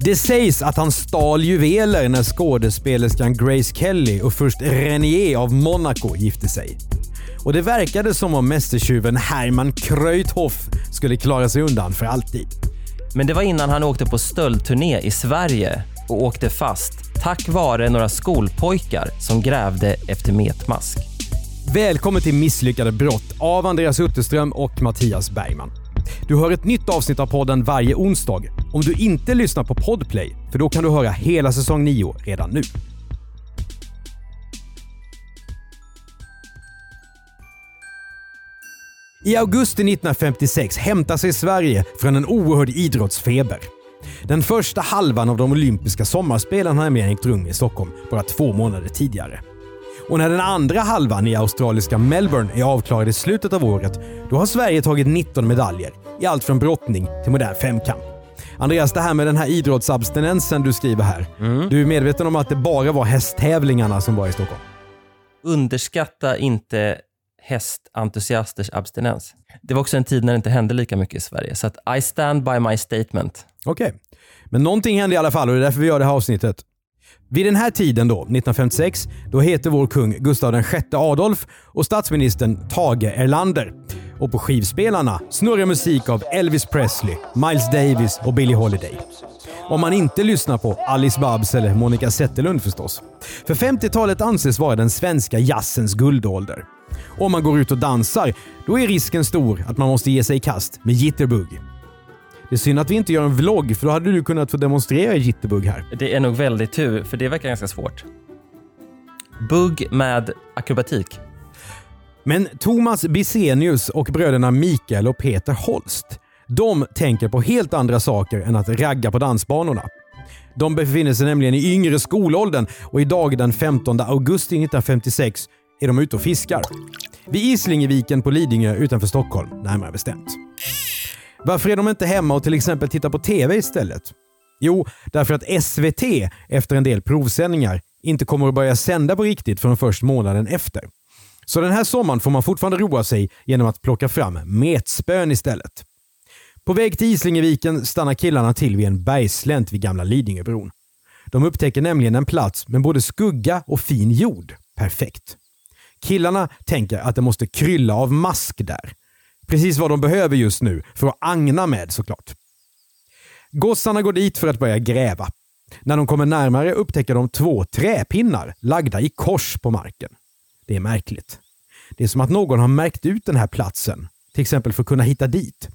Det sägs att han stal juveler när skådespelerskan Grace Kelly och först Renier av Monaco gifte sig. Och det verkade som om mästertjuven Hermann Kreuthoff skulle klara sig undan för alltid. Men det var innan han åkte på stöldturné i Sverige och åkte fast tack vare några skolpojkar som grävde efter metmask. Välkommen till Misslyckade brott av Andreas Utterström och Mattias Bergman. Du hör ett nytt avsnitt av podden varje onsdag om du inte lyssnar på Podplay, för då kan du höra hela säsong 9 redan nu. I augusti 1956 hämtar sig Sverige från en oerhörd idrottsfeber. Den första halvan av de olympiska sommarspelen har nämligen ägt rum i Stockholm bara två månader tidigare. Och när den andra halvan i australiska Melbourne är avklarad i slutet av året, då har Sverige tagit 19 medaljer i allt från brottning till modern femkamp. Andreas, det här med den här idrottsabstinensen du skriver här. Du är medveten om att det bara var hästtävlingarna som var i Stockholm? Underskatta inte hästentusiasters abstinens. Det var också en tid när det inte hände lika mycket i Sverige, så att I stand by my statement. Okej. Men någonting hände i alla fall och det är därför vi gör det här avsnittet. Vid den här tiden då, 1956, då heter vår kung Gustav VI Adolf och statsministern Tage Erlander. Och på skivspelarna snurrar musik av Elvis Presley, Miles Davis och Billie Holiday. Om man inte lyssnar på Alice Babs eller Monica Zetterlund förstås. För 50-talet anses vara den svenska jazzens guldålder. Om man går ut och dansar, då är risken stor att man måste ge sig i kast med jitterbug. Det är synd att vi inte gör en vlogg, för då hade du kunnat få demonstrera jitterbug här. Det är nog väldigt tur, för det verkar ganska svårt. Bugg med akrobatik. Men Thomas Bisenius och bröderna Mikael och Peter Holst, de tänker på helt andra saker än att ragga på dansbanorna. De befinner sig nämligen i yngre skolåldern och idag den 15 augusti 1956 är de ute och fiskar. Vid Islingeviken på Lidingö utanför Stockholm, närmare bestämt. Varför är de inte hemma och till exempel tittar på TV istället? Jo, därför att SVT efter en del provsändningar inte kommer att börja sända på riktigt förrän först månaden efter. Så den här sommaren får man fortfarande roa sig genom att plocka fram metspön istället. På väg till Islingeviken stannar killarna till vid en bergslänt vid gamla Lidingöbron. De upptäcker nämligen en plats med både skugga och fin jord. Perfekt. Killarna tänker att det måste krylla av mask där. Precis vad de behöver just nu för att agna med såklart. Gossarna går dit för att börja gräva. När de kommer närmare upptäcker de två träpinnar lagda i kors på marken. Det är märkligt. Det är som att någon har märkt ut den här platsen, till exempel för att kunna hitta dit.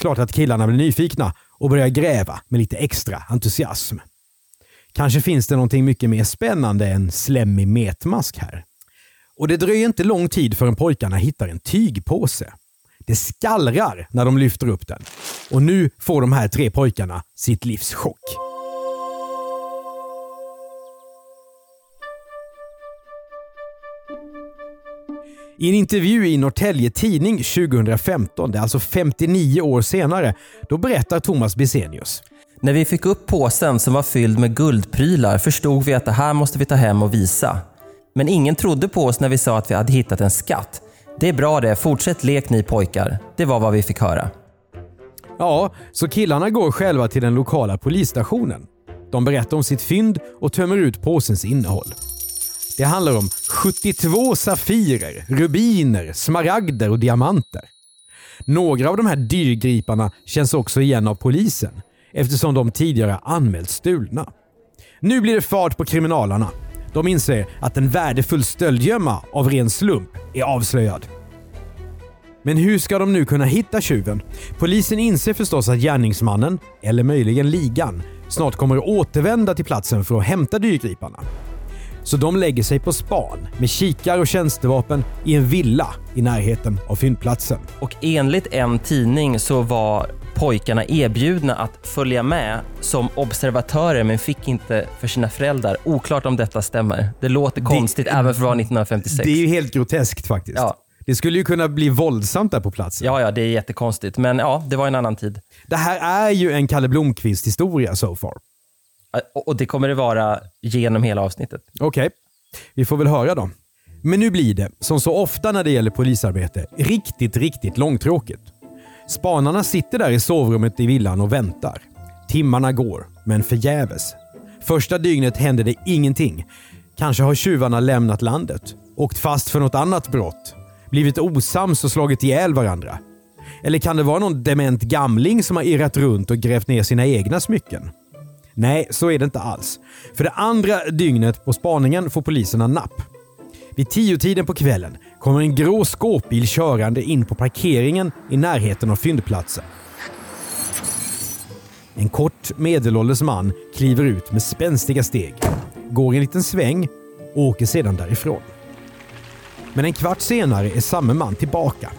Klart att killarna blir nyfikna och börjar gräva med lite extra entusiasm. Kanske finns det någonting mycket mer spännande än slemmig metmask här. Och det dröjer inte lång tid förrän pojkarna hittar en tygpåse. Det skallrar när de lyfter upp den. Och nu får de här tre pojkarna sitt livs chock. I en intervju i Norrtälje Tidning 2015, det är alltså 59 år senare, då berättar Thomas Bisenius. När vi fick upp påsen som var fylld med guldprylar förstod vi att det här måste vi ta hem och visa. Men ingen trodde på oss när vi sa att vi hade hittat en skatt. Det är bra det, fortsätt lek ni pojkar. Det var vad vi fick höra. Ja, så killarna går själva till den lokala polisstationen. De berättar om sitt fynd och tömmer ut påsens innehåll. Det handlar om 72 safirer, rubiner, smaragder och diamanter. Några av de här dyrgriparna känns också igen av polisen eftersom de tidigare anmält stulna. Nu blir det fart på kriminalarna. De inser att en värdefull stöldgömma av ren slump är avslöjad. Men hur ska de nu kunna hitta tjuven? Polisen inser förstås att gärningsmannen, eller möjligen ligan, snart kommer att återvända till platsen för att hämta dyrgriparna. Så de lägger sig på span med kikare och tjänstevapen i en villa i närheten av fyndplatsen. Och enligt en tidning så var pojkarna erbjudna att följa med som observatörer men fick inte för sina föräldrar. Oklart om detta stämmer. Det låter konstigt även för att vara 1956. Det är ju helt groteskt faktiskt. Ja. Det skulle ju kunna bli våldsamt där på platsen. Ja, ja, det är jättekonstigt. Men ja, det var en annan tid. Det här är ju en Kalle Blomqvist historia so far. Och det kommer det vara genom hela avsnittet. Okej, vi får väl höra då. Men nu blir det, som så ofta när det gäller polisarbete, riktigt, riktigt långtråkigt. Spanarna sitter där i sovrummet i villan och väntar. Timmarna går, men förgäves. Första dygnet händer det ingenting. Kanske har tjuvarna lämnat landet, åkt fast för något annat brott, blivit osams och slagit ihjäl varandra. Eller kan det vara någon dement gamling som har irrat runt och grävt ner sina egna smycken? Nej, så är det inte alls. För det andra dygnet på spaningen får poliserna napp. Vid tiotiden på kvällen kommer en grå skåpbil körande in på parkeringen i närheten av fyndplatsen. En kort medelålders man kliver ut med spänstiga steg, går en liten sväng och åker sedan därifrån. Men en kvart senare är samme man tillbaka.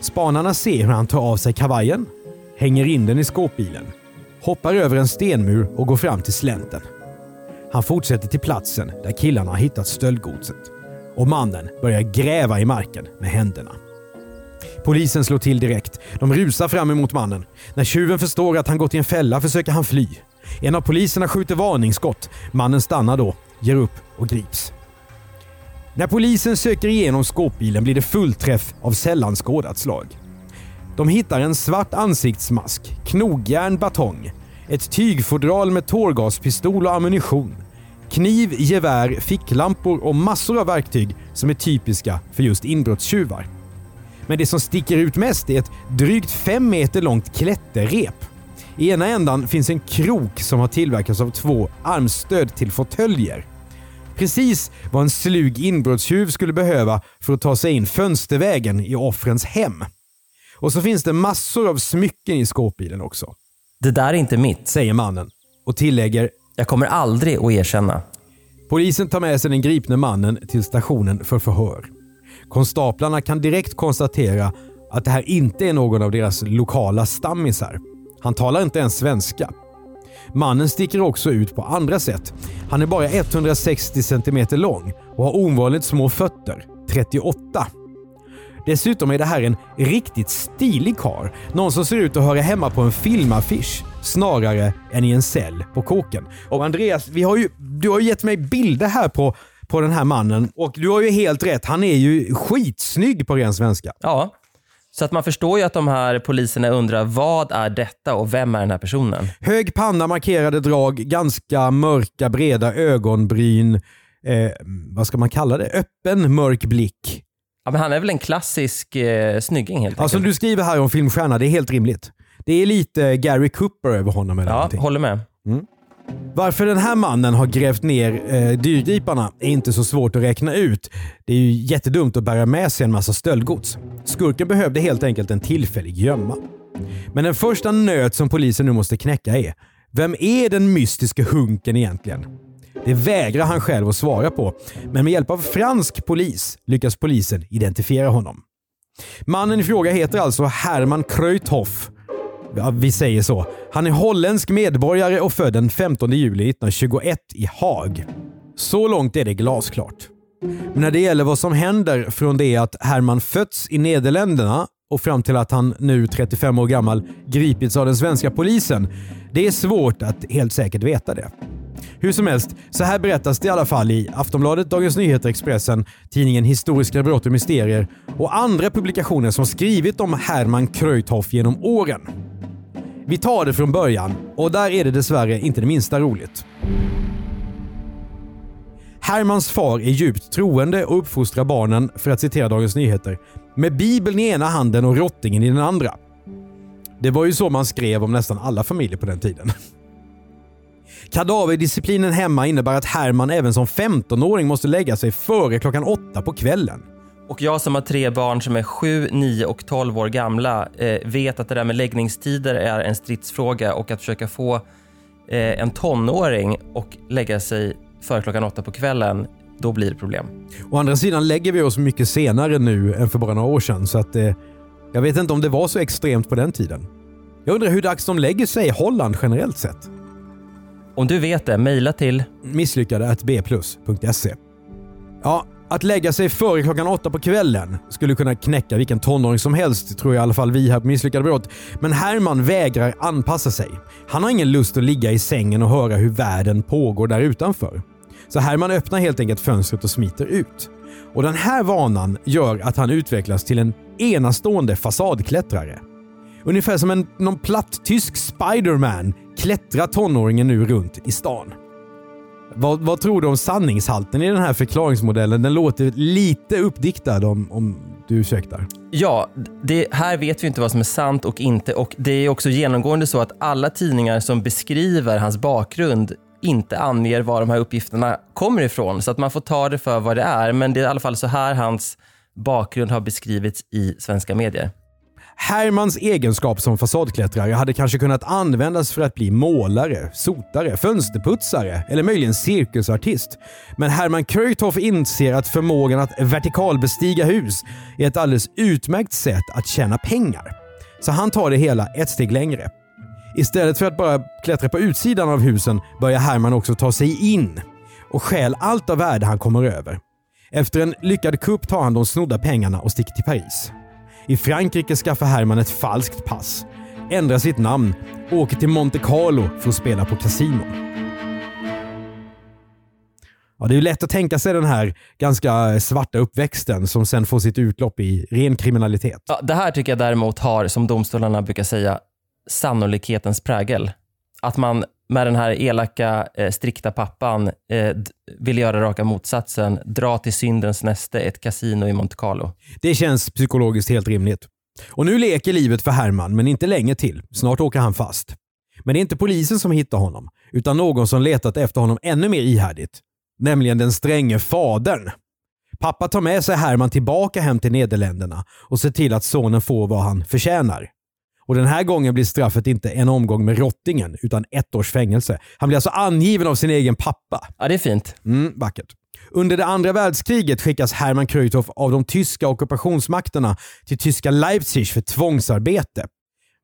Spanarna ser hur han tar av sig kavajen, hänger in den i skåpbilen, hoppar över en stenmur och går fram till slänten. Han fortsätter till platsen där killarna har hittat stöldgodset och mannen börjar gräva i marken med händerna. Polisen slår till direkt. De rusar fram emot mannen. När tjuven förstår att han gått i en fälla försöker han fly. En av poliserna skjuter varningsskott. Mannen stannar då, ger upp och grips. När polisen söker igenom skåpbilen blir det fullträff av sällan skådat slag. De hittar en svart ansiktsmask, knogjärn, batong, ett tygfodral med tårgaspistol och ammunition, kniv, gevär, ficklampor och massor av verktyg som är typiska för just inbrottstjuvar. Men det som sticker ut mest är ett drygt fem meter långt klätterrep. I ena ändan finns en krok som har tillverkats av två armstöd till fåtöljer. Precis vad en slug inbrottstjuv skulle behöva för att ta sig in fönstervägen i offrens hem. Och så finns det massor av smycken i skåpbilen också, Det där är inte mitt. säger mannen och tillägger jag kommer aldrig att erkänna. Polisen tar med sig den gripne mannen till stationen för förhör. Konstaplarna kan direkt konstatera att det här inte är någon av deras lokala stammisar. Han talar inte ens svenska. Mannen sticker också ut på andra sätt. Han är bara 160 cm lång och har ovanligt små fötter, 38. Dessutom är det här en riktigt stilig karl. Någon som ser ut att höra hemma på en filmaffisch snarare än i en cell på kåken. Och Andreas, vi har ju, du har ju gett mig bilder här på, på den här mannen och du har ju helt rätt. Han är ju skitsnygg på ren svenska. Ja. Så att man förstår ju att de här poliserna undrar vad är detta och vem är den här personen? Hög panna, markerade drag, ganska mörka breda ögonbryn. Eh, vad ska man kalla det? Öppen mörk blick. Ja, men han är väl en klassisk eh, snygging helt Ja, enkelt. som du skriver här om filmstjärna, det är helt rimligt. Det är lite Gary Cooper över honom eller Ja, någonting. håller med. Varför den här mannen har grävt ner eh, dyrgriparna är inte så svårt att räkna ut. Det är ju jättedumt att bära med sig en massa stöldgods. Skurken behövde helt enkelt en tillfällig gömma. Men den första nöt som polisen nu måste knäcka är, vem är den mystiska hunken egentligen? Det vägrar han själv att svara på, men med hjälp av fransk polis lyckas polisen identifiera honom. Mannen i fråga heter alltså Herman Kreuthoff. Ja, vi säger så. Han är holländsk medborgare och född den 15 juli 1921 i Haag. Så långt är det glasklart. Men när det gäller vad som händer från det att Herman fötts i Nederländerna och fram till att han nu 35 år gammal gripits av den svenska polisen. Det är svårt att helt säkert veta det. Hur som helst, så här berättas det i alla fall i Aftonbladet, Dagens Nyheter, Expressen, tidningen Historiska brott och mysterier och andra publikationer som skrivit om Herman Kreuthoff genom åren. Vi tar det från början och där är det dessvärre inte det minsta roligt. Hermans far är djupt troende och uppfostrar barnen, för att citera Dagens Nyheter, med bibeln i ena handen och rottingen i den andra. Det var ju så man skrev om nästan alla familjer på den tiden. Kadaverdisciplinen hemma innebär att Herman även som 15-åring måste lägga sig före klockan åtta på kvällen. Och jag som har tre barn som är 7, 9 och 12 år gamla eh, vet att det där med läggningstider är en stridsfråga och att försöka få eh, en tonåring och lägga sig före klockan åtta på kvällen, då blir det problem. Å andra sidan lägger vi oss mycket senare nu än för bara några år sedan så att eh, jag vet inte om det var så extremt på den tiden. Jag undrar hur dags de lägger sig i Holland generellt sett. Om du vet det, mejla till Misslyckade bplus.se. Ja, att lägga sig före klockan åtta på kvällen skulle kunna knäcka vilken tonåring som helst, tror jag i alla fall vi här på Misslyckade brott. Men Herman vägrar anpassa sig. Han har ingen lust att ligga i sängen och höra hur världen pågår där utanför. Så Herman öppnar helt enkelt fönstret och smiter ut. Och Den här vanan gör att han utvecklas till en enastående fasadklättrare. Ungefär som en någon platt tysk Spiderman klättrar tonåringen nu runt i stan. Vad, vad, tror du om sanningshalten i den här förklaringsmodellen? Den låter lite uppdiktad om, om du ursäktar. Ja, det, här vet vi inte vad som är sant och inte och det är också genomgående så att alla tidningar som beskriver hans bakgrund inte anger var de här uppgifterna kommer ifrån. Så att man får ta det för vad det är. Men det är i alla fall så här hans bakgrund har beskrivits i svenska medier. Hermans egenskap som fasadklättrare hade kanske kunnat användas för att bli målare, sotare, fönsterputsare eller möjligen cirkusartist. Men Herman Kreutoff inser att förmågan att vertikalbestiga hus är ett alldeles utmärkt sätt att tjäna pengar. Så han tar det hela ett steg längre. Istället för att bara klättra på utsidan av husen börjar Herman också ta sig in och stjäl allt av värde han kommer över. Efter en lyckad kupp tar han de snodda pengarna och sticker till Paris. I Frankrike skaffar Herman ett falskt pass, ändrar sitt namn och åker till Monte Carlo för att spela på kasino. Ja, det är lätt att tänka sig den här ganska svarta uppväxten som sen får sitt utlopp i ren kriminalitet. Ja, det här tycker jag däremot har, som domstolarna brukar säga, sannolikhetens prägel. Att man med den här elaka, eh, strikta pappan eh, vill göra raka motsatsen. Dra till syndens näste, ett kasino i Monte Carlo. Det känns psykologiskt helt rimligt. Och nu leker livet för Herman, men inte länge till. Snart åker han fast. Men det är inte polisen som hittar honom, utan någon som letat efter honom ännu mer ihärdigt. Nämligen den stränge fadern. Pappa tar med sig Herman tillbaka hem till Nederländerna och ser till att sonen får vad han förtjänar. Och den här gången blir straffet inte en omgång med rottingen, utan ett års fängelse. Han blir alltså angiven av sin egen pappa. Ja, det är fint. Mm, vackert. Under det andra världskriget skickas Hermann Kreutoff av de tyska ockupationsmakterna till tyska Leipzig för tvångsarbete.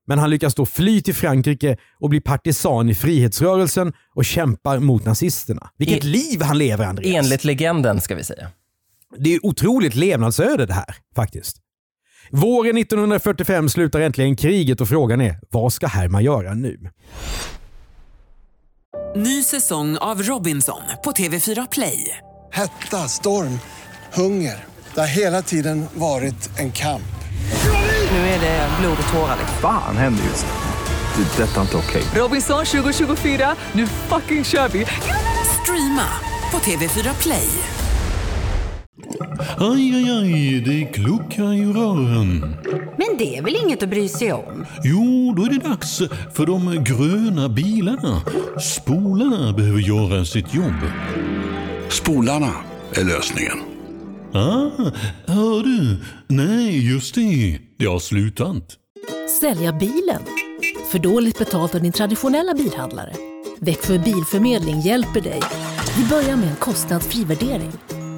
Men han lyckas då fly till Frankrike och bli partisan i frihetsrörelsen och kämpar mot nazisterna. Vilket en, liv han lever, Andreas! Enligt legenden, ska vi säga. Det är otroligt levnadsöde det här, faktiskt. Våren 1945 slutar äntligen kriget och frågan är, vad ska Herman göra nu? Ny säsong av Robinson på TV4 Play. Hetta, storm, hunger. Det har hela tiden varit en kamp. Nu är det blod och tårar. Fan händer just det. det detta är inte okej. Okay. Robinson 2024, nu fucking kör vi. Streama på TV4 Play. Aj, aj, aj, det kluckar i rören. Men det är väl inget att bry sig om? Jo, då är det dags för de gröna bilarna. Spolarna behöver göra sitt jobb. Spolarna är lösningen. Ah, hör du? Nej, just det. Det har slutat. Sälja bilen? För dåligt betalt av din traditionella bilhandlare? Växjö Bilförmedling hjälper dig. Vi börjar med en kostnadsfri värdering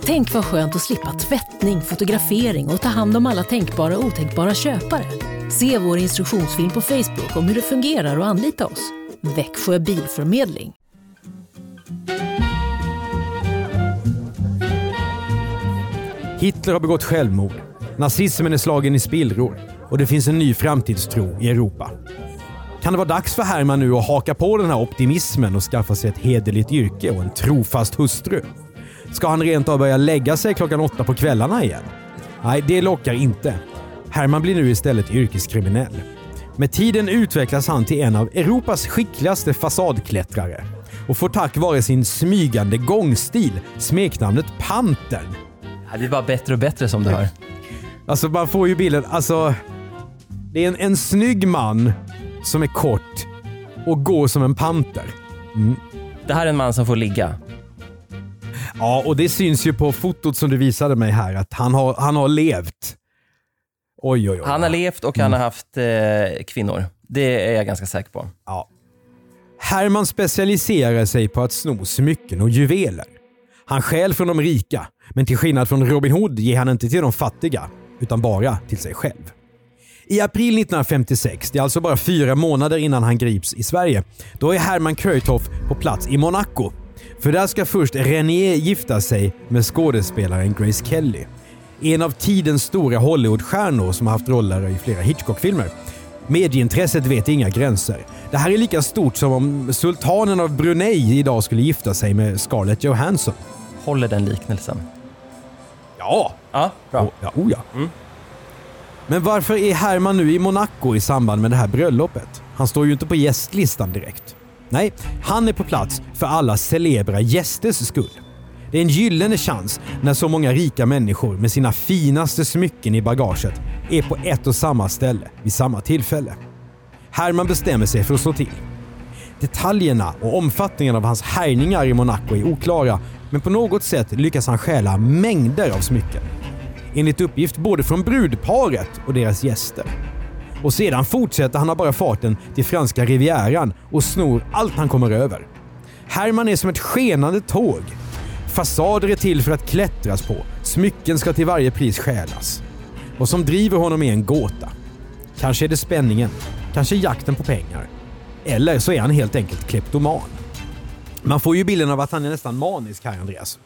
Tänk vad skönt att slippa tvättning, fotografering och ta hand om alla tänkbara och otänkbara köpare. Se vår instruktionsfilm på Facebook om hur det fungerar och anlita oss. Växjö Bilförmedling. Hitler har begått självmord. Nazismen är slagen i spillror och det finns en ny framtidstro i Europa. Kan det vara dags för Herman nu att haka på den här optimismen och skaffa sig ett hederligt yrke och en trofast hustru? Ska han rent av börja lägga sig klockan åtta på kvällarna igen? Nej, det lockar inte. Herman blir nu istället yrkeskriminell. Med tiden utvecklas han till en av Europas skickligaste fasadklättrare och får tack vare sin smygande gångstil smeknamnet Pantern. Det blir bara bättre och bättre som du hör. Alltså man får ju bilden, alltså. Det är en, en snygg man som är kort och går som en panter. Mm. Det här är en man som får ligga. Ja, och det syns ju på fotot som du visade mig här att han har, han har levt. Oj, oj, oj. Han har levt och han har haft eh, kvinnor. Det är jag ganska säker på. Ja. Herman specialiserar sig på att sno smycken och juveler. Han stjäl från de rika, men till skillnad från Robin Hood ger han inte till de fattiga, utan bara till sig själv. I april 1956, det är alltså bara fyra månader innan han grips i Sverige, då är Herman Kreutoff på plats i Monaco. För där ska först René gifta sig med skådespelaren Grace Kelly. En av tidens stora Hollywoodstjärnor som har haft roller i flera Hitchcock-filmer. Medieintresset vet inga gränser. Det här är lika stort som om sultanen av Brunei idag skulle gifta sig med Scarlett Johansson. Håller den liknelsen? Ja! Ja, bra. Oh, ja, oh ja. Men varför är Herman nu i Monaco i samband med det här bröllopet? Han står ju inte på gästlistan direkt. Nej, han är på plats för alla celebra gästers skull. Det är en gyllene chans när så många rika människor med sina finaste smycken i bagaget är på ett och samma ställe vid samma tillfälle. Herman bestämmer sig för att slå till. Detaljerna och omfattningen av hans härjningar i Monaco är oklara, men på något sätt lyckas han stjäla mängder av smycken. Enligt uppgift både från brudparet och deras gäster. Och sedan fortsätter han av bara farten till franska rivieran och snor allt han kommer över. Herman är som ett skenande tåg. Fasader är till för att klättras på. Smycken ska till varje pris stjälas. Vad som driver honom är en gåta. Kanske är det spänningen, kanske jakten på pengar. Eller så är han helt enkelt kleptoman. Man får ju bilden av att han är nästan manisk här, Andreas.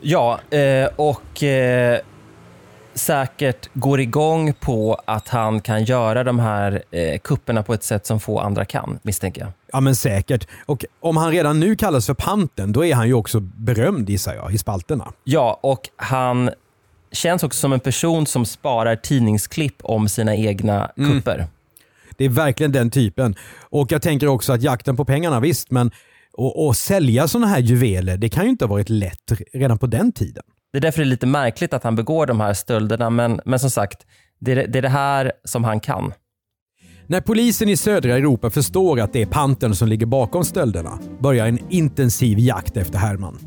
Ja, eh, och eh, säkert går igång på att han kan göra de här eh, kupperna på ett sätt som få andra kan, misstänker jag. Ja men säkert. Och om han redan nu kallas för panten, då är han ju också berömd gissar jag, i spalterna. Ja, och han känns också som en person som sparar tidningsklipp om sina egna kupper. Det är verkligen den typen. Och jag tänker också att jakten på pengarna, visst, men att sälja sådana här juveler, det kan ju inte ha varit lätt redan på den tiden. Det är därför det är lite märkligt att han begår de här stölderna, men, men som sagt, det är, det är det här som han kan. När polisen i södra Europa förstår att det är pantern som ligger bakom stölderna börjar en intensiv jakt efter Herman.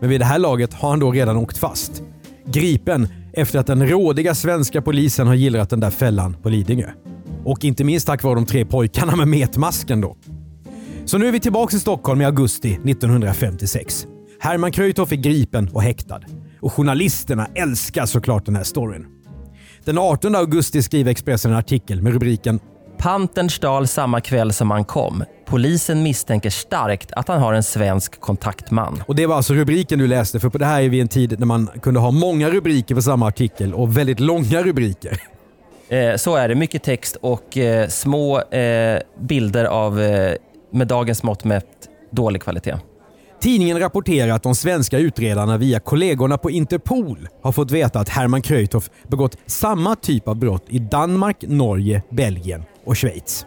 Men vid det här laget har han då redan åkt fast. Gripen efter att den rådiga svenska polisen har gillrat den där fällan på Lidingö. Och inte minst tack vare de tre pojkarna med metmasken då. Så nu är vi tillbaka i Stockholm i augusti 1956. Herman Kreutoff är gripen och häktad. Och journalisterna älskar såklart den här storyn. Den 18 augusti skriver Expressen en artikel med rubriken Pantern stal samma kväll som han kom. Polisen misstänker starkt att han har en svensk kontaktman. Och det var alltså rubriken du läste, för på det här är vi en tid när man kunde ha många rubriker för samma artikel och väldigt långa rubriker. Eh, så är det. Mycket text och eh, små eh, bilder av, eh, med dagens mått mätt, dålig kvalitet. Tidningen rapporterar att de svenska utredarna via kollegorna på Interpol har fått veta att Herman Kreutoff begått samma typ av brott i Danmark, Norge, Belgien och Schweiz.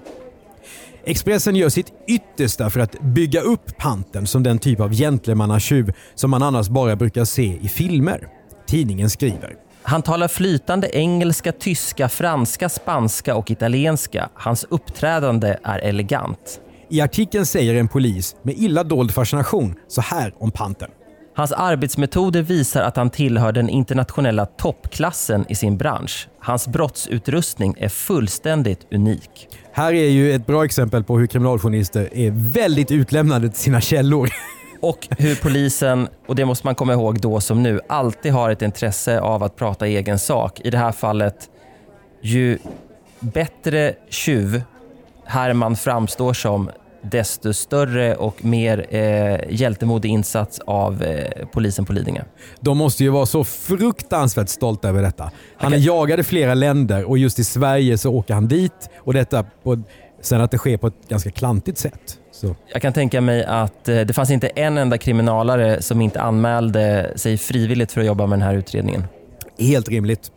Expressen gör sitt yttersta för att bygga upp panten som den typ av gentlemannatjuv som man annars bara brukar se i filmer. Tidningen skriver Han talar flytande engelska, tyska, franska, spanska och italienska. Hans uppträdande är elegant. I artikeln säger en polis med illa dold fascination så här om panten. Hans arbetsmetoder visar att han tillhör den internationella toppklassen i sin bransch. Hans brottsutrustning är fullständigt unik. Här är ju ett bra exempel på hur kriminaljournalister är väldigt utlämnade till sina källor. Och hur polisen, och det måste man komma ihåg då som nu, alltid har ett intresse av att prata egen sak. I det här fallet, ju bättre tjuv Herman framstår som, desto större och mer eh, hjältemodig insats av eh, polisen på Lidingö. De måste ju vara så fruktansvärt stolta över detta. Han är jagad i flera länder och just i Sverige så åker han dit och detta på, sen att det sker på ett ganska klantigt sätt. Så. Jag kan tänka mig att eh, det fanns inte en enda kriminalare som inte anmälde sig frivilligt för att jobba med den här utredningen. Helt rimligt.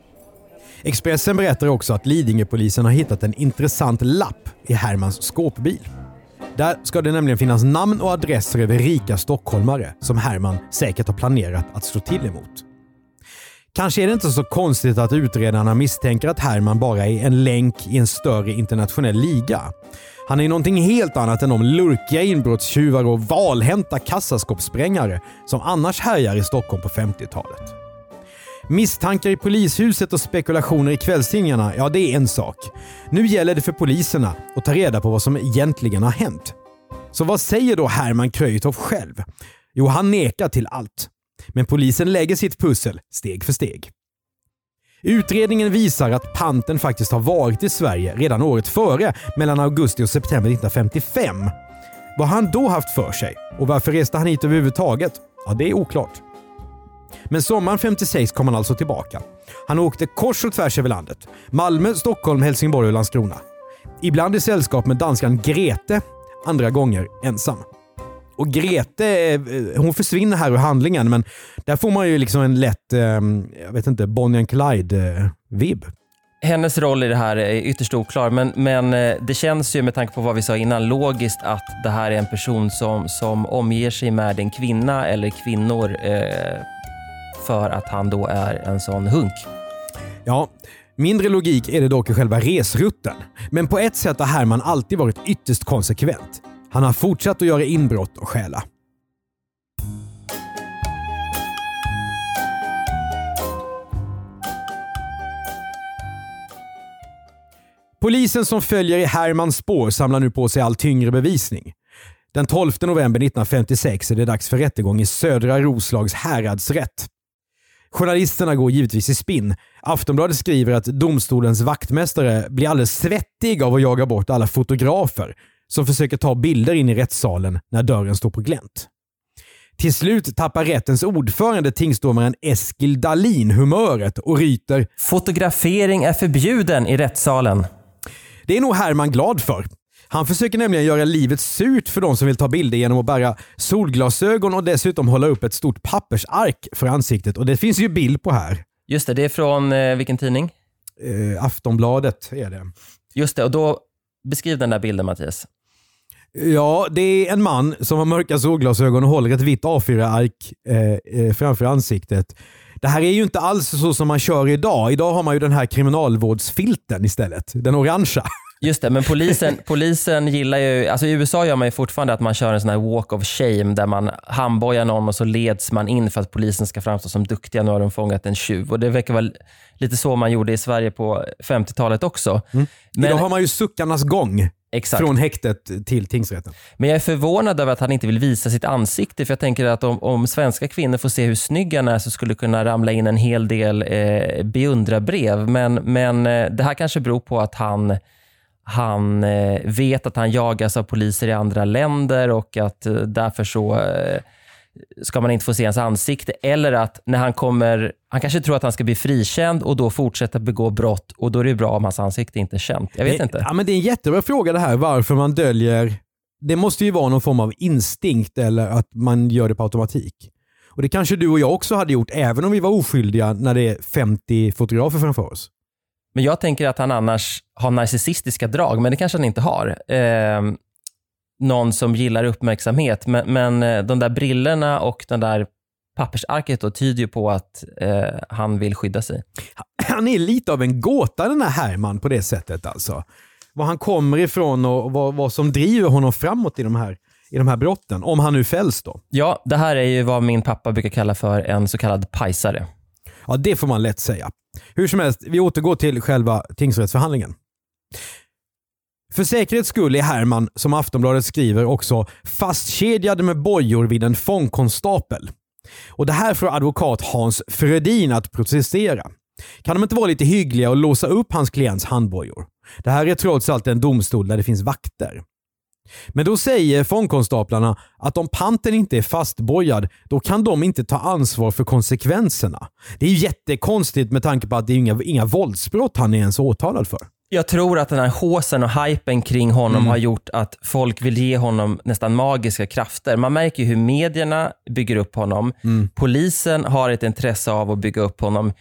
Expressen berättar också att Lidingöpolisen har hittat en intressant lapp i Hermans skåpbil. Där ska det nämligen finnas namn och adresser över rika stockholmare som Herman säkert har planerat att slå till emot. Kanske är det inte så konstigt att utredarna misstänker att Herman bara är en länk i en större internationell liga. Han är någonting helt annat än de lurkiga inbrottstjuvar och valhänta kassaskåpssprängare som annars härjar i Stockholm på 50-talet. Misstankar i polishuset och spekulationer i kvällstidningarna, ja det är en sak. Nu gäller det för poliserna att ta reda på vad som egentligen har hänt. Så vad säger då Herman Kreutoff själv? Jo, han nekar till allt. Men polisen lägger sitt pussel steg för steg. Utredningen visar att panten faktiskt har varit i Sverige redan året före, mellan augusti och september 1955. Vad han då haft för sig och varför reste han hit överhuvudtaget? Ja, det är oklart. Men sommaren 56 kom han alltså tillbaka. Han åkte kors och tvärs över landet. Malmö, Stockholm, Helsingborg och Landskrona. Ibland i sällskap med danskan Grete, andra gånger ensam. Och Grete, eh, hon försvinner här ur handlingen, men där får man ju liksom en lätt, eh, jag vet inte, Bonnie and Clyde-vibb. Hennes roll i det här är ytterst oklar, men, men eh, det känns ju med tanke på vad vi sa innan logiskt att det här är en person som, som omger sig med en kvinna eller kvinnor eh, för att han då är en sån hunk. Ja, mindre logik är det dock i själva resrutten. Men på ett sätt har Herman alltid varit ytterst konsekvent. Han har fortsatt att göra inbrott och stjäla. Polisen som följer i Hermans spår samlar nu på sig allt tyngre bevisning. Den 12 november 1956 är det dags för rättegång i Södra Roslags häradsrätt. Journalisterna går givetvis i spinn. Aftonbladet skriver att domstolens vaktmästare blir alldeles svettig av att jaga bort alla fotografer som försöker ta bilder in i rättssalen när dörren står på glänt. Till slut tappar rättens ordförande, tingsdomaren Eskil Dalin, humöret och ryter “Fotografering är förbjuden i rättssalen”. Det är nog Herman glad för. Han försöker nämligen göra livet surt för de som vill ta bilder genom att bära solglasögon och dessutom hålla upp ett stort pappersark för ansiktet. Och det finns ju bild på här. Just det, det är från eh, vilken tidning? Eh, Aftonbladet är det. Just det, och då beskriv den där bilden Mattias. Ja, det är en man som har mörka solglasögon och håller ett vitt A4-ark eh, eh, framför ansiktet. Det här är ju inte alls så som man kör idag. Idag har man ju den här kriminalvårdsfilten istället. Den orangea. Just det, men polisen, polisen gillar ju, alltså i USA gör man ju fortfarande att man kör en sån här walk of shame där man handbojar någon och så leds man in för att polisen ska framstå som duktiga. Nu har de fångat en tjuv. Och det verkar vara lite så man gjorde i Sverige på 50-talet också. Mm. Men, Idag har man ju suckarnas gång. Exakt. Från häktet till tingsrätten. Men jag är förvånad över att han inte vill visa sitt ansikte. För jag tänker att om, om svenska kvinnor får se hur snygg han är så skulle det kunna ramla in en hel del eh, beundrarbrev. Men, men eh, det här kanske beror på att han han eh, vet att han jagas av poliser i andra länder och att eh, därför så eh, ska man inte få se hans ansikte. Eller att när han kommer, han kanske tror att han ska bli frikänd och då fortsätta begå brott och då är det bra om hans ansikte inte är känt. Jag vet det, inte. Ja, men det är en jättebra fråga det här varför man döljer. Det måste ju vara någon form av instinkt eller att man gör det på automatik. Och Det kanske du och jag också hade gjort även om vi var oskyldiga när det är 50 fotografer framför oss. Men jag tänker att han annars har narcissistiska drag, men det kanske han inte har. Eh, någon som gillar uppmärksamhet, men, men eh, de där brillorna och den där pappersarket då tyder ju på att eh, han vill skydda sig. Han är lite av en gåta den här Herman på det sättet alltså. Var han kommer ifrån och vad, vad som driver honom framåt i de här i de här brotten, om han nu fälls då? Ja, det här är ju vad min pappa brukar kalla för en så kallad pajsare. Ja, det får man lätt säga. Hur som helst, vi återgår till själva tingsrättsförhandlingen. För säkerhets skull är Herman, som Aftonbladet skriver, också fastkedjad med bojor vid en fångkonstapel. Och Det här får advokat Hans Frödin att protestera. Kan de inte vara lite hyggliga och låsa upp hans klients handbojor? Det här är trots allt en domstol där det finns vakter. Men då säger fångkonstaplarna att om panten inte är fastbojad, då kan de inte ta ansvar för konsekvenserna. Det är jättekonstigt med tanke på att det är inga, inga våldsbrott han är ens åtalad för. Jag tror att den här håsen och hypen kring honom mm. har gjort att folk vill ge honom nästan magiska krafter. Man märker ju hur medierna bygger upp honom. Mm. Polisen har ett intresse av att bygga upp honom.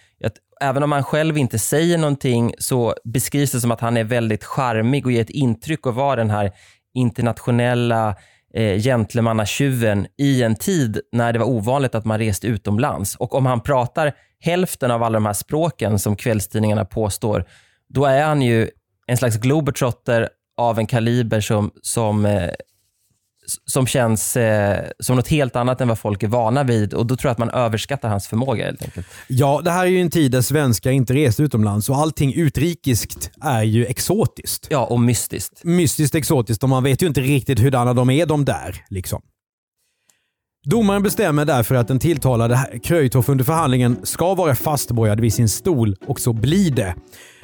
Även om han själv inte säger någonting så beskrivs det som att han är väldigt charmig och ger ett intryck av att vara den här internationella eh, gentlemannatjuven i en tid när det var ovanligt att man reste utomlands. Och om han pratar hälften av alla de här språken som kvällstidningarna påstår, då är han ju en slags globetrotter av en kaliber som, som eh, som känns eh, som något helt annat än vad folk är vana vid och då tror jag att man överskattar hans förmåga helt enkelt. Ja, det här är ju en tid där svenskar inte reser utomlands och allting utrikiskt är ju exotiskt. Ja, och mystiskt. Mystiskt exotiskt och man vet ju inte riktigt hurdana de är de där. Liksom. Domaren bestämmer därför att den tilltalade Kröjtoff under förhandlingen ska vara fastbojad vid sin stol och så blir det.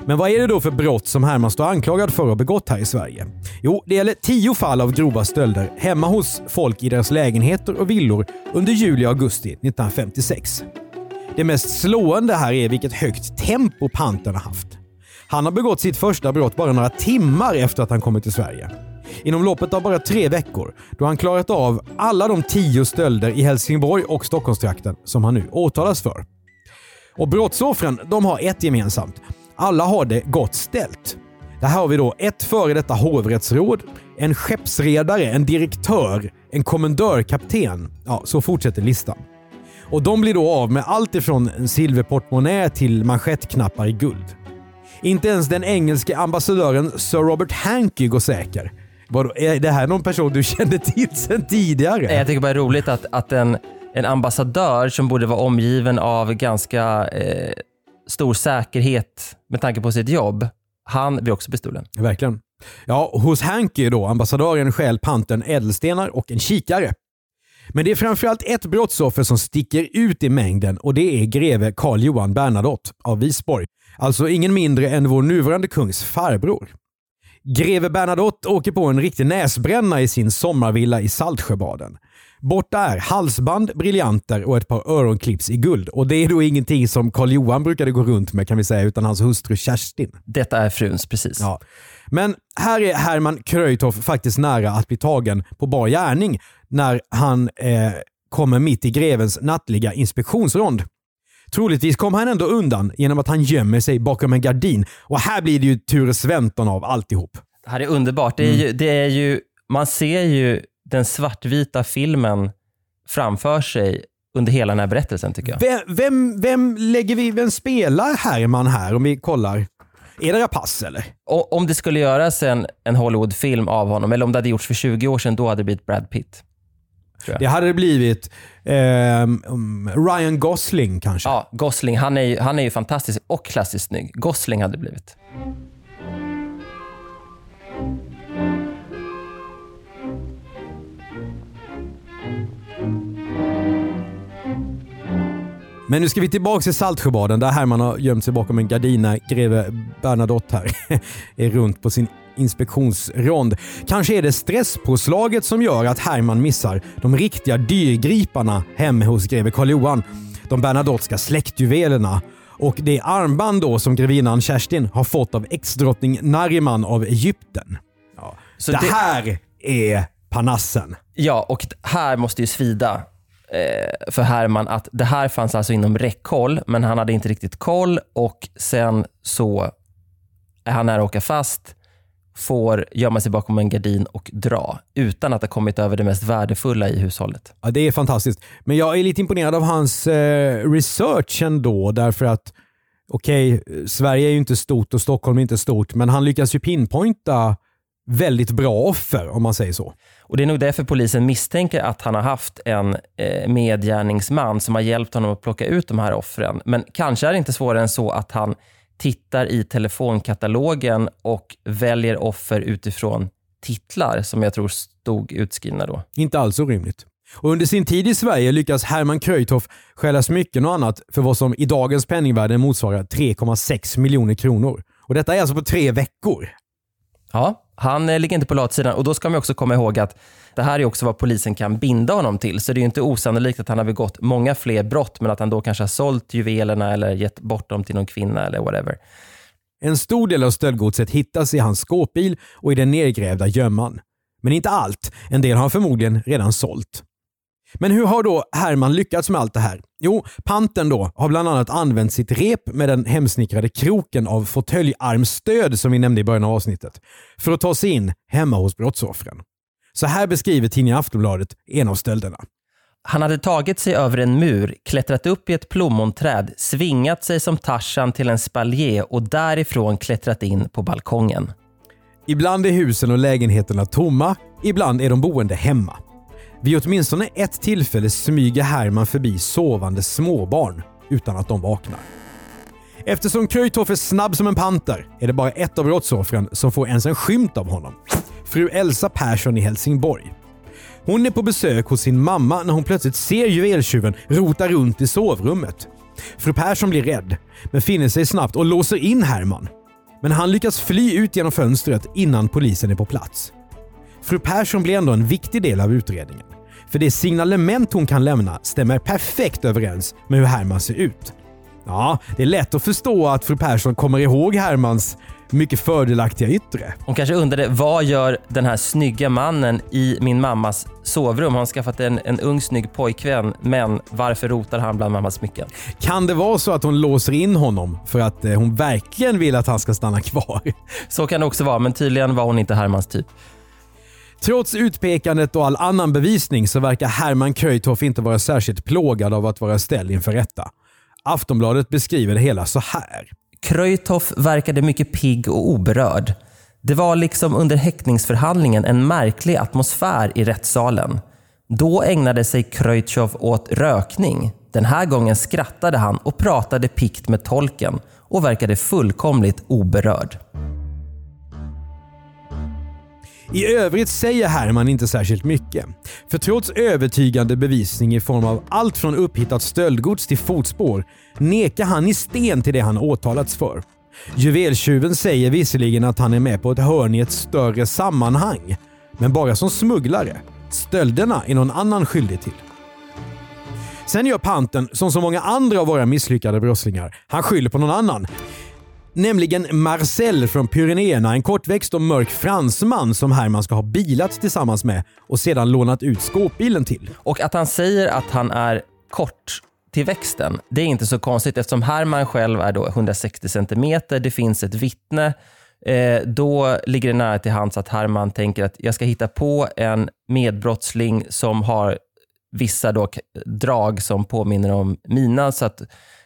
Men vad är det då för brott som Herman står anklagad för att ha begått här i Sverige? Jo, det gäller tio fall av grova stölder hemma hos folk i deras lägenheter och villor under juli och augusti 1956. Det mest slående här är vilket högt tempo Pantern har haft. Han har begått sitt första brott bara några timmar efter att han kommit till Sverige. Inom loppet av bara tre veckor, då han klarat av alla de tio stölder i Helsingborg och Stockholmstrakten som han nu åtalas för. Och brottsoffren, de har ett gemensamt. Alla har det gott ställt. Där har vi då ett före detta hovrättsråd, en skeppsredare, en direktör, en kommendörkapten. Ja, så fortsätter listan. Och de blir då av med allt ifrån en silverportmonnä till manschettknappar i guld. Inte ens den engelske ambassadören Sir Robert Hankey går säker. Vadå, är det här någon person du kände till sedan tidigare? Jag tycker bara det är roligt att, att en, en ambassadör som borde vara omgiven av ganska eh, stor säkerhet med tanke på sitt jobb, han blir också bestulen. Verkligen. Ja, hos Hankey då, ambassadören stjäl pantern ädelstenar och en kikare. Men det är framförallt ett brottsoffer som sticker ut i mängden och det är greve Karl Johan Bernadotte av Visborg. Alltså ingen mindre än vår nuvarande kungs farbror. Greve Bernadotte åker på en riktig näsbränna i sin sommarvilla i Saltsjöbaden. Borta är halsband, briljanter och ett par öronklips i guld. Och det är då ingenting som Karl Johan brukade gå runt med kan vi säga, utan hans hustru Kerstin. Detta är fruns, precis. Ja. Men här är Herman Kröjtoff faktiskt nära att bli tagen på bar gärning när han eh, kommer mitt i grevens nattliga inspektionsrond. Troligtvis kommer han ändå undan genom att han gömmer sig bakom en gardin. Och här blir det ju Ture Sventon av alltihop. Det här är underbart. Det är ju, det är ju, man ser ju den svartvita filmen framför sig under hela den här berättelsen tycker jag. Vem, vem, vem lägger vi, vem spelar Herman här om vi kollar? Är det Rapace eller? Och, om det skulle göras en, en Hollywoodfilm av honom, eller om det hade gjorts för 20 år sedan, då hade det blivit Brad Pitt. Det hade blivit eh, Ryan Gosling kanske. Ja, Gosling. Han är, ju, han är ju fantastisk och klassiskt snygg. Gosling hade det blivit. Men nu ska vi tillbaka till Saltsjöbaden där Herman har gömt sig bakom en gardina. Greve Bernadotte här är runt på sin inspektionsrond. Kanske är det stresspåslaget som gör att Herman missar de riktiga dyrgriparna hemma hos greve Karl Johan. De Bernadottska släktjuvelerna. Och det armband då som grevinnan Kerstin har fått av exdrottning Nariman av Egypten. Ja. Så det, det här är panassen. Ja, och här måste ju svida eh, för Herman att det här fanns alltså inom räckhåll, men han hade inte riktigt koll och sen så är han nära att åka fast, får gömma sig bakom en gardin och dra utan att ha kommit över det mest värdefulla i hushållet. Ja, det är fantastiskt. Men jag är lite imponerad av hans eh, research ändå, därför att okej, okay, Sverige är ju inte stort och Stockholm är inte stort, men han lyckas ju pinpointa väldigt bra offer om man säger så. Och Det är nog därför polisen misstänker att han har haft en eh, medgärningsman som har hjälpt honom att plocka ut de här offren. Men kanske är det inte svårare än så att han tittar i telefonkatalogen och väljer offer utifrån titlar som jag tror stod utskrivna då. Inte alls orimligt. Och under sin tid i Sverige lyckas Herman Kröjtoff stjäla smycken och annat för vad som i dagens penningvärde motsvarar 3,6 miljoner kronor. Och Detta är alltså på tre veckor. Ja, han eh, ligger inte på latsidan och då ska man också komma ihåg att det här är också vad polisen kan binda honom till. Så det är inte osannolikt att han har begått många fler brott, men att han då kanske har sålt juvelerna eller gett bort dem till någon kvinna eller whatever. En stor del av stöldgodset hittas i hans skåpbil och i den nedgrävda gömman. Men inte allt. En del har han förmodligen redan sålt. Men hur har då Herman lyckats med allt det här? Jo, panten då har bland annat använt sitt rep med den hemsnickrade kroken av fåtöljarmstöd som vi nämnde i början av avsnittet för att ta sig in hemma hos brottsoffren. Så här beskriver tidningen Aftonbladet en av stölderna. Han hade tagit sig över en mur, klättrat upp i ett plommonträd, svingat sig som Tarzan till en spaljer och därifrån klättrat in på balkongen. Ibland är husen och lägenheterna tomma, ibland är de boende hemma. Vid åtminstone ett tillfälle smyger Herman förbi sovande småbarn utan att de vaknar. Eftersom Kröjtoff är snabb som en panter är det bara ett av brottsoffren som får ens en skymt av honom. Fru Elsa Persson i Helsingborg. Hon är på besök hos sin mamma när hon plötsligt ser juveltjuven rota runt i sovrummet. Fru Persson blir rädd, men finner sig snabbt och låser in Herman. Men han lyckas fly ut genom fönstret innan polisen är på plats. Fru Persson blir ändå en viktig del av utredningen. För det signalement hon kan lämna stämmer perfekt överens med hur Herman ser ut. Ja, det är lätt att förstå att fru Persson kommer ihåg Hermans mycket fördelaktiga yttre. Hon kanske undrade vad gör den här snygga mannen i min mammas sovrum? Har han skaffat en, en ung snygg pojkvän men varför rotar han bland mammas smycken? Kan det vara så att hon låser in honom för att eh, hon verkligen vill att han ska stanna kvar? Så kan det också vara men tydligen var hon inte Hermans typ. Trots utpekandet och all annan bevisning så verkar Herman Kreuthoff inte vara särskilt plågad av att vara ställd inför rätta. Aftonbladet beskriver det hela så här. Kreutoff verkade mycket pigg och oberörd. Det var liksom under häktningsförhandlingen en märklig atmosfär i rättssalen. Då ägnade sig Kreuthoff åt rökning. Den här gången skrattade han och pratade pikt med tolken och verkade fullkomligt oberörd. I övrigt säger Herman inte särskilt mycket. För trots övertygande bevisning i form av allt från upphittat stöldgods till fotspår nekar han i sten till det han åtalats för. Juveltjuven säger visserligen att han är med på ett hörn i ett större sammanhang, men bara som smugglare. Stölderna är någon annan skyldig till. Sen gör panten som så många andra av våra misslyckade brottslingar. Han skyller på någon annan. Nämligen Marcel från Pyrenéerna, en kortväxt och mörk fransman som Herman ska ha bilat tillsammans med och sedan lånat ut skåpbilen till. Och att han säger att han är kort till växten, det är inte så konstigt eftersom Herman själv är då 160 cm. Det finns ett vittne. Eh, då ligger det nära till hands att Herman tänker att jag ska hitta på en medbrottsling som har vissa då drag som påminner om mina så att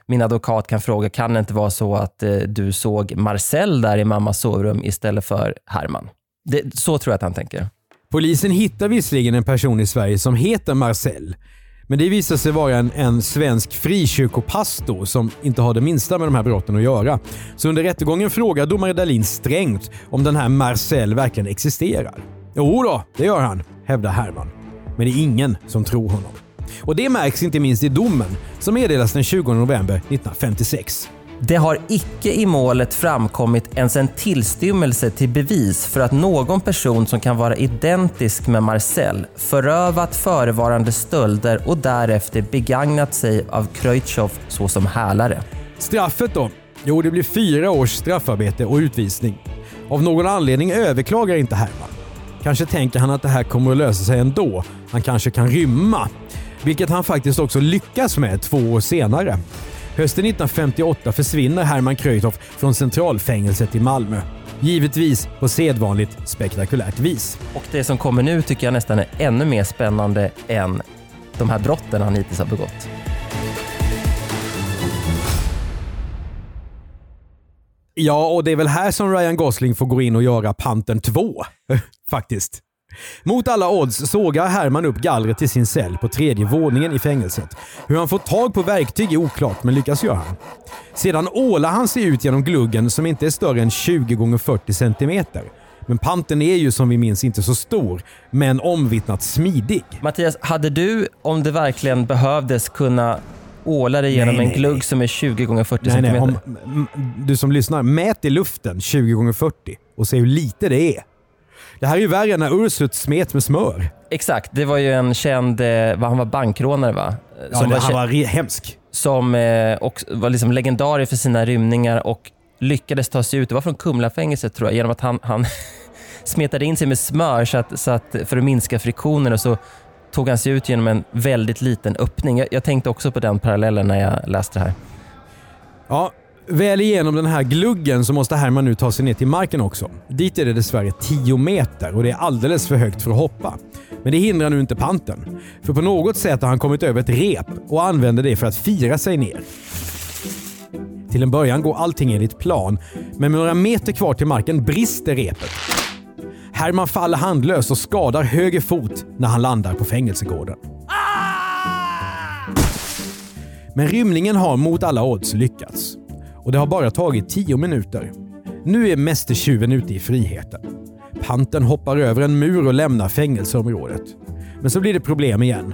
min advokat kan fråga, kan det inte vara så att eh, du såg Marcel där i mammas sovrum istället för Herman? Det, så tror jag att han tänker. Polisen hittar visserligen en person i Sverige som heter Marcel. Men det visar sig vara en, en svensk frikyrkopastor som inte har det minsta med de här brotten att göra. Så under rättegången frågar domare Dahlin strängt om den här Marcel verkligen existerar. Jo då, det gör han, hävdar Herman. Men det är ingen som tror honom. Och det märks inte minst i domen som meddelas den 20 november 1956. Det har icke i målet framkommit ens en tillstymmelse till bevis för att någon person som kan vara identisk med Marcel förövat förevarande stölder och därefter begagnat sig av Kreutzow såsom hälare. Straffet då? Jo, det blir fyra års straffarbete och utvisning. Av någon anledning överklagar inte Herman. Kanske tänker han att det här kommer att lösa sig ändå. Han kanske kan rymma. Vilket han faktiskt också lyckas med två år senare. Hösten 1958 försvinner Herman Kreutoff från centralfängelset i Malmö. Givetvis på sedvanligt spektakulärt vis. Och det som kommer nu tycker jag nästan är ännu mer spännande än de här brotten han hittills har begått. Ja, och det är väl här som Ryan Gosling får gå in och göra Panten 2. Faktiskt. Mot alla odds sågar Herman upp gallret till sin cell på tredje våningen i fängelset. Hur han får tag på verktyg är oklart, men lyckas göra han. Sedan ålar han sig ut genom gluggen som inte är större än 20 x 40 cm. Men panten är ju som vi minns inte så stor, men omvittnat smidig. Mattias, hade du, om det verkligen behövdes, kunna åla dig genom nej, en glugg nej. som är 20 x 40 cm? Om, du som lyssnar, mät i luften 20 x 40 och se hur lite det är. Det här är ju värre än när Ursut smet med smör. Exakt, det var ju en känd, eh, han var bankrånare va? Ja, som var han var hemsk. Som eh, och var liksom legendarisk för sina rymningar och lyckades ta sig ut, det var från Kumlafängelset tror jag, genom att han, han smetade in sig med smör så att, så att, för att minska friktionen och så tog han sig ut genom en väldigt liten öppning. Jag, jag tänkte också på den parallellen när jag läste det här. Ja, Väl igenom den här gluggen så måste Herman nu ta sig ner till marken också. Dit är det dessvärre 10 meter och det är alldeles för högt för att hoppa. Men det hindrar nu inte panten. För på något sätt har han kommit över ett rep och använder det för att fira sig ner. Till en början går allting enligt plan, men med några meter kvar till marken brister repet. Herman faller handlös och skadar höger fot när han landar på fängelsegården. Men rymlingen har mot alla odds lyckats och det har bara tagit 10 minuter. Nu är mästertjuven ute i friheten. Panten hoppar över en mur och lämnar fängelseområdet. Men så blir det problem igen.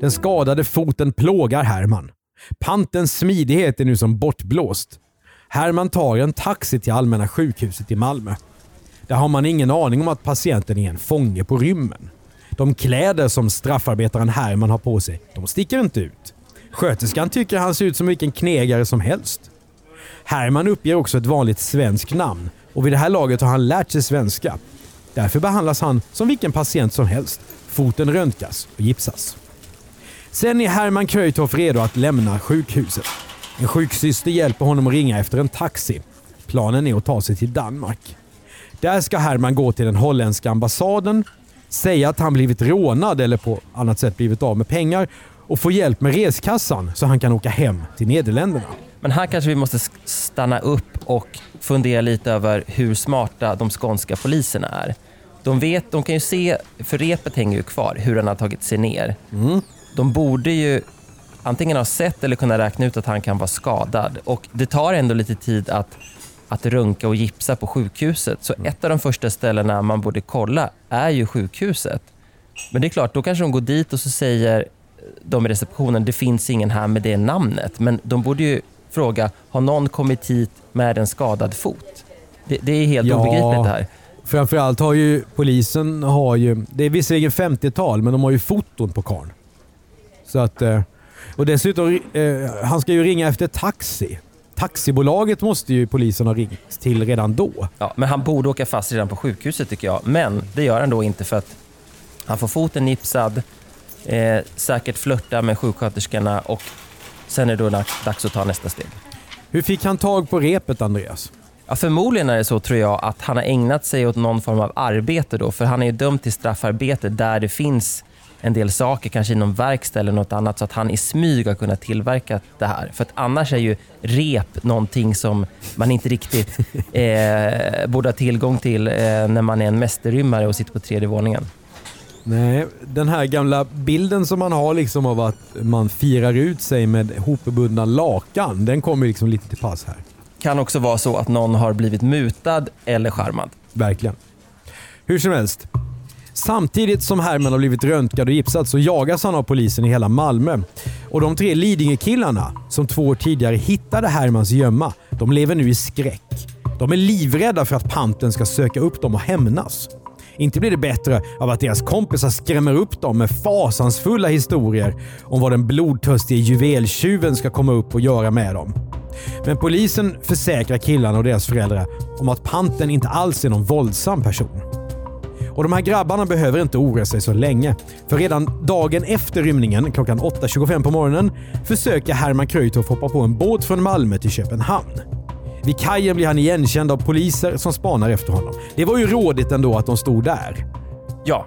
Den skadade foten plågar Herman. Pantens smidighet är nu som bortblåst. Herman tar en taxi till Allmänna sjukhuset i Malmö. Där har man ingen aning om att patienten är en fånge på rymmen. De kläder som straffarbetaren Herman har på sig, de sticker inte ut. Sköterskan tycker han ser ut som vilken knegare som helst. Herman uppger också ett vanligt svenskt namn och vid det här laget har han lärt sig svenska. Därför behandlas han som vilken patient som helst. Foten röntgas och gipsas. Sen är Herman Kreutoff redo att lämna sjukhuset. En sjuksyster hjälper honom att ringa efter en taxi. Planen är att ta sig till Danmark. Där ska Herman gå till den holländska ambassaden, säga att han blivit rånad eller på annat sätt blivit av med pengar och få hjälp med reskassan så han kan åka hem till Nederländerna. Men här kanske vi måste stanna upp och fundera lite över hur smarta de skånska poliserna är. De, vet, de kan ju se, för repet hänger ju kvar, hur han har tagit sig ner. Mm. De borde ju antingen ha sett eller kunna räkna ut att han kan vara skadad. Och Det tar ändå lite tid att, att runka och gipsa på sjukhuset. Så ett av de första ställena man borde kolla är ju sjukhuset. Men det är klart, då kanske de går dit och så säger de i receptionen, det finns ingen här med det namnet. Men de borde ju fråga, har någon kommit hit med en skadad fot? Det, det är helt Ja. obegripligt det här. Framförallt har ju polisen, har ju, det är visserligen 50-tal, men de har ju foton på karln. Så att, eh, och dessutom, eh, han ska ju ringa efter taxi. Taxibolaget måste ju polisen ha ringt till redan då. Ja, men han borde åka fast redan på sjukhuset tycker jag. Men det gör han då inte för att han får foten nipsad, eh, säkert flörta med sjuksköterskorna och sen är det då dags att ta nästa steg. Hur fick han tag på repet Andreas? Ja, förmodligen är det så tror jag att han har ägnat sig åt någon form av arbete då, för han är ju dömd till straffarbete där det finns en del saker, kanske inom verkstad eller något annat, så att han i smyg har kunnat tillverka det här. För att annars är ju rep någonting som man inte riktigt eh, borde ha tillgång till eh, när man är en mästerrymmare och sitter på tredje våningen. Nej, den här gamla bilden som man har liksom av att man firar ut sig med hopbundna lakan, den kommer liksom lite till pass här. Kan också vara så att någon har blivit mutad eller charmad. Verkligen. Hur som helst. Samtidigt som Herman har blivit röntgad och gipsad så jagas han av polisen i hela Malmö. Och de tre Lidingö-killarna som två år tidigare hittade Hermans gömma, de lever nu i skräck. De är livrädda för att panten ska söka upp dem och hämnas. Inte blir det bättre av att deras kompisar skrämmer upp dem med fasansfulla historier om vad den blodtörstige juveltjuven ska komma upp och göra med dem. Men polisen försäkrar killarna och deras föräldrar om att panten inte alls är någon våldsam person. Och de här grabbarna behöver inte oroa sig så länge. För redan dagen efter rymningen, klockan 8.25 på morgonen, försöker Herman Kreutoff hoppa på en båt från Malmö till Köpenhamn. Vid kajen blir han igenkänd av poliser som spanar efter honom. Det var ju rådigt ändå att de stod där. Ja,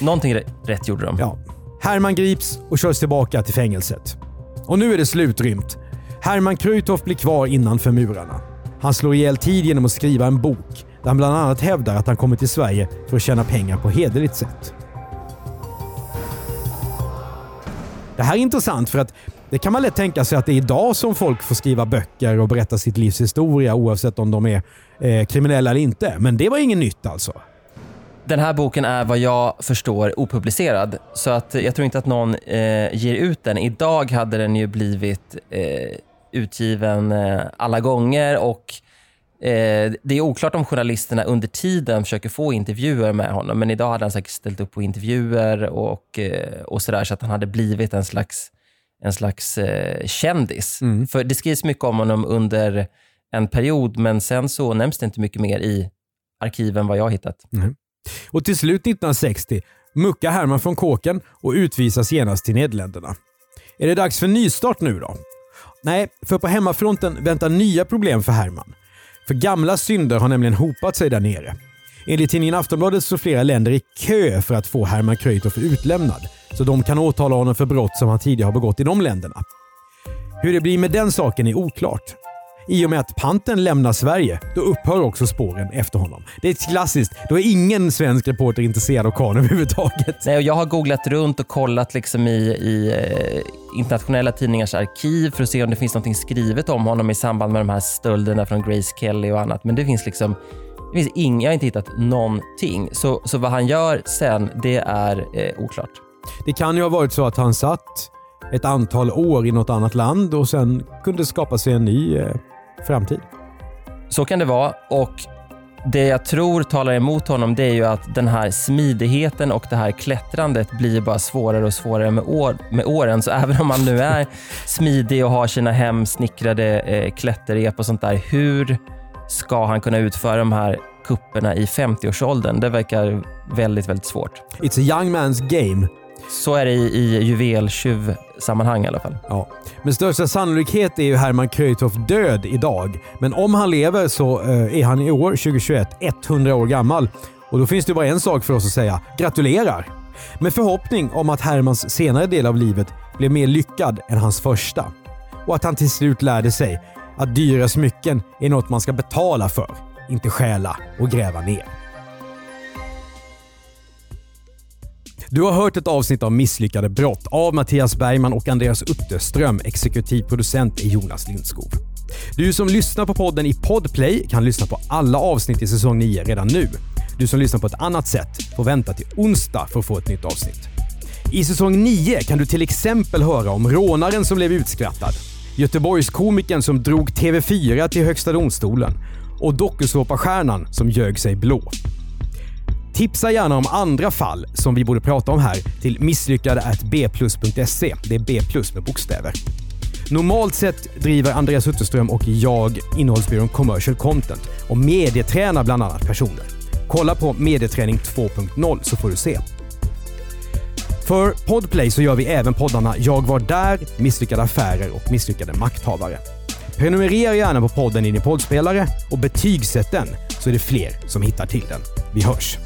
någonting re- rätt gjorde de. Ja. Herman grips och körs tillbaka till fängelset. Och nu är det slutrymt. Herman Kreutoff blir kvar innanför murarna. Han slår ihjäl tid genom att skriva en bok där han bland annat hävdar att han kommit till Sverige för att tjäna pengar på hederligt sätt. Det här är intressant för att det kan man lätt tänka sig att det är idag som folk får skriva böcker och berätta sitt livs historia oavsett om de är eh, kriminella eller inte. Men det var inget nytt alltså. Den här boken är vad jag förstår opublicerad. Så att jag tror inte att någon eh, ger ut den. Idag hade den ju blivit eh, utgiven eh, alla gånger och eh, det är oklart om journalisterna under tiden försöker få intervjuer med honom. Men idag hade han säkert ställt upp på intervjuer och, eh, och sådär så att han hade blivit en slags, en slags eh, kändis. För det skrivs mycket om honom under en period men sen så nämns det inte mycket mer i arkiven vad jag har hittat. Och till slut 1960 muckar Herman från kåken och utvisas genast till Nederländerna. Är det dags för nystart nu då? Nej, för på hemmafronten väntar nya problem för Herman. För gamla synder har nämligen hopat sig där nere. Enligt tidningen Aftonbladet står flera länder i kö för att få Herman Kreutoff utlämnad, så de kan åtala honom för brott som han tidigare har begått i de länderna. Hur det blir med den saken är oklart. I och med att panten lämnar Sverige, då upphör också spåren efter honom. Det är klassiskt. Då är ingen svensk reporter intresserad av karln överhuvudtaget. Nej, och jag har googlat runt och kollat liksom i, i eh, internationella tidningars arkiv för att se om det finns något skrivet om honom i samband med de här stölderna från Grace Kelly och annat. Men det finns liksom det finns ing, jag har inte hittat någonting. Så, så vad han gör sen, det är eh, oklart. Det kan ju ha varit så att han satt ett antal år i något annat land och sen kunde skapa sig en ny eh, framtid. Så kan det vara och det jag tror talar emot honom det är ju att den här smidigheten och det här klättrandet blir bara svårare och svårare med, år, med åren. Så även om han nu är smidig och har sina hemsnickrade eh, klätterrep och sånt där, hur ska han kunna utföra de här kupperna i 50-årsåldern? Det verkar väldigt, väldigt svårt. It's a young man's game. Så är det i, i juveltjuv-sammanhang i alla fall. Ja. Med största sannolikhet är ju Herman Kreutoff död idag. Men om han lever så eh, är han i år, 2021, 100 år gammal. Och då finns det bara en sak för oss att säga. Gratulerar! Med förhoppning om att Hermans senare del av livet blev mer lyckad än hans första. Och att han till slut lärde sig att dyra smycken är något man ska betala för, inte stjäla och gräva ner. Du har hört ett avsnitt av Misslyckade brott av Mattias Bergman och Andreas Utterström. Exekutiv producent är Jonas Lindskov. Du som lyssnar på podden i Podplay kan lyssna på alla avsnitt i säsong 9 redan nu. Du som lyssnar på ett annat sätt får vänta till onsdag för att få ett nytt avsnitt. I säsong 9 kan du till exempel höra om rånaren som blev utskrattad, Göteborgskomikern som drog TV4 till Högsta domstolen och dokusåpastjärnan som ljög sig blå. Tipsa gärna om andra fall som vi borde prata om här till misslyckade.bplus.se. Det är B plus med bokstäver. Normalt sett driver Andreas Utterström och jag innehållsbyrån Commercial Content och medietränar bland annat personer. Kolla på Medieträning 2.0 så får du se. För Podplay så gör vi även poddarna Jag var där, Misslyckade affärer och Misslyckade makthavare. Prenumerera gärna på podden i din poddspelare och betygsätt den så är det fler som hittar till den. Vi hörs!